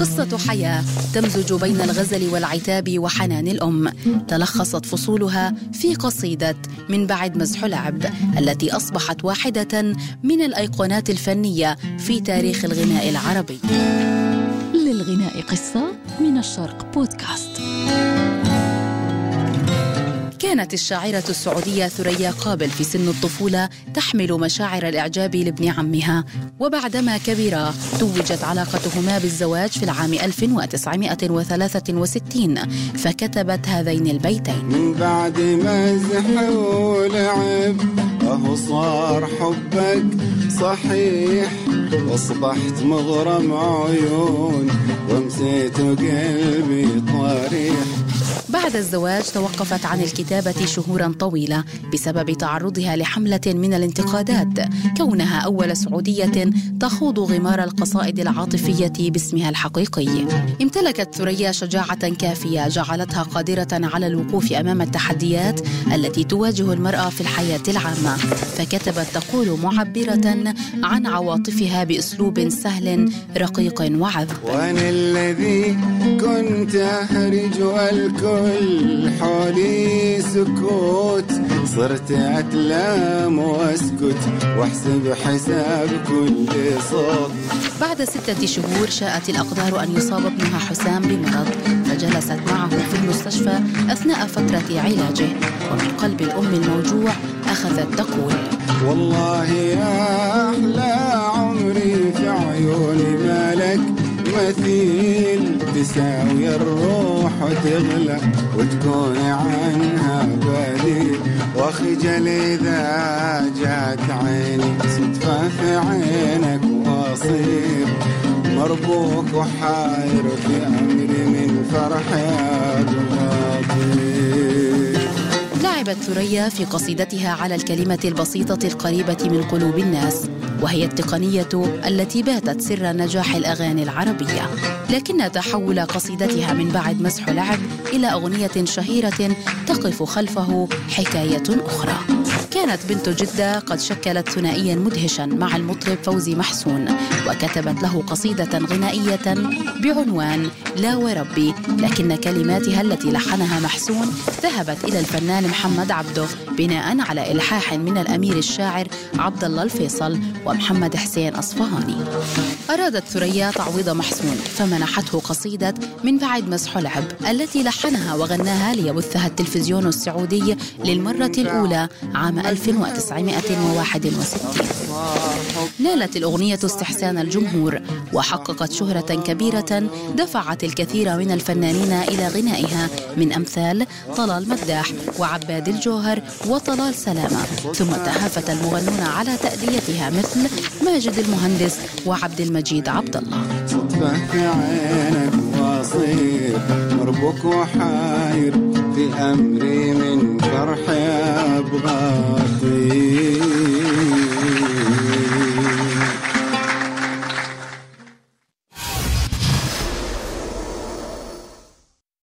قصة حياة تمزج بين الغزل والعتاب وحنان الأم. تلخصت فصولها في قصيدة من بعد مزح لعب التي أصبحت واحدة من الأيقونات الفنية في تاريخ الغناء العربي. للغناء قصة من الشرق بودكاست. كانت الشاعرة السعودية ثريا قابل في سن الطفولة تحمل مشاعر الإعجاب لابن عمها. وبعدما كبرا توجت علاقتهما بالزواج في العام 1963 فكتبت هذين البيتين. من بعد مزح ولعب أهو صار حبك صحيح. أصبحت مغرم عيون ومسيت قلبي طريح. بعد الزواج توقفت عن الكتابة شهورا طويلة بسبب تعرضها لحملة من الانتقادات كونها أول سعودية تخوض غمار القصائد العاطفية باسمها الحقيقي. امتلكت ثريا شجاعة كافية جعلتها قادرة على الوقوف أمام التحديات التي تواجه المرأة في الحياة العامة. فكتبت تقول معبرة عن عواطفها بأسلوب سهل رقيق وعذب. وأنا الذي كنت أهرج والكل حولي سكوت صرت أتلام وأسكت وأحسب حساب كل صوت. بعد ستة شهور شاءت الأقدار أن يصاب ابنها حسام بمرض فجلست معه في المستشفى أثناء فترة علاجه ومن قلب الأم الموجوع أخذت تقول والله يا أحلى عمري في عيوني مالك مثيل تساوي الروح وتغلى وتكون عنها بديل واخجل إذا جات عيني صدفة في عينك واصير مربوك وحاير في أمري من فرح يا لعبت ثريا في قصيدتها على الكلمة البسيطة القريبة من قلوب الناس وهي التقنية التي باتت سر نجاح الأغاني العربية. لكن تحول قصيدتها من بعد مسح لعب إلى أغنية شهيرة تقف خلفه حكاية أخرى. كانت بنت جدة قد شكلت ثنائيا مدهشا مع المطرب فوزي محسون وكتبت له قصيدة غنائية بعنوان لا وربي لكن كلماتها التي لحنها محسون ذهبت إلى الفنان محمد عبده بناء على إلحاح من الأمير الشاعر عبد الله الفيصل ومحمد حسين أصفهاني. أرادت ثريا تعويض محسون فمنحته قصيدة من بعد مسح لعب التي لحنها وغناها ليبثها التلفزيون السعودي للمرة الأولى عام 1961 نالت الأغنية استحسان الجمهور وحققت شهرة كبيرة دفعت الكثير من الفنانين إلى غنائها من أمثال طلال مداح وعباد الجوهر وطلال سلامة. ثم تهافت المغنون على تأديتها مثل ماجد المهندس وعبد المجيد عبد الله. مربوك وحاير في أمري من فرح أبغى أطير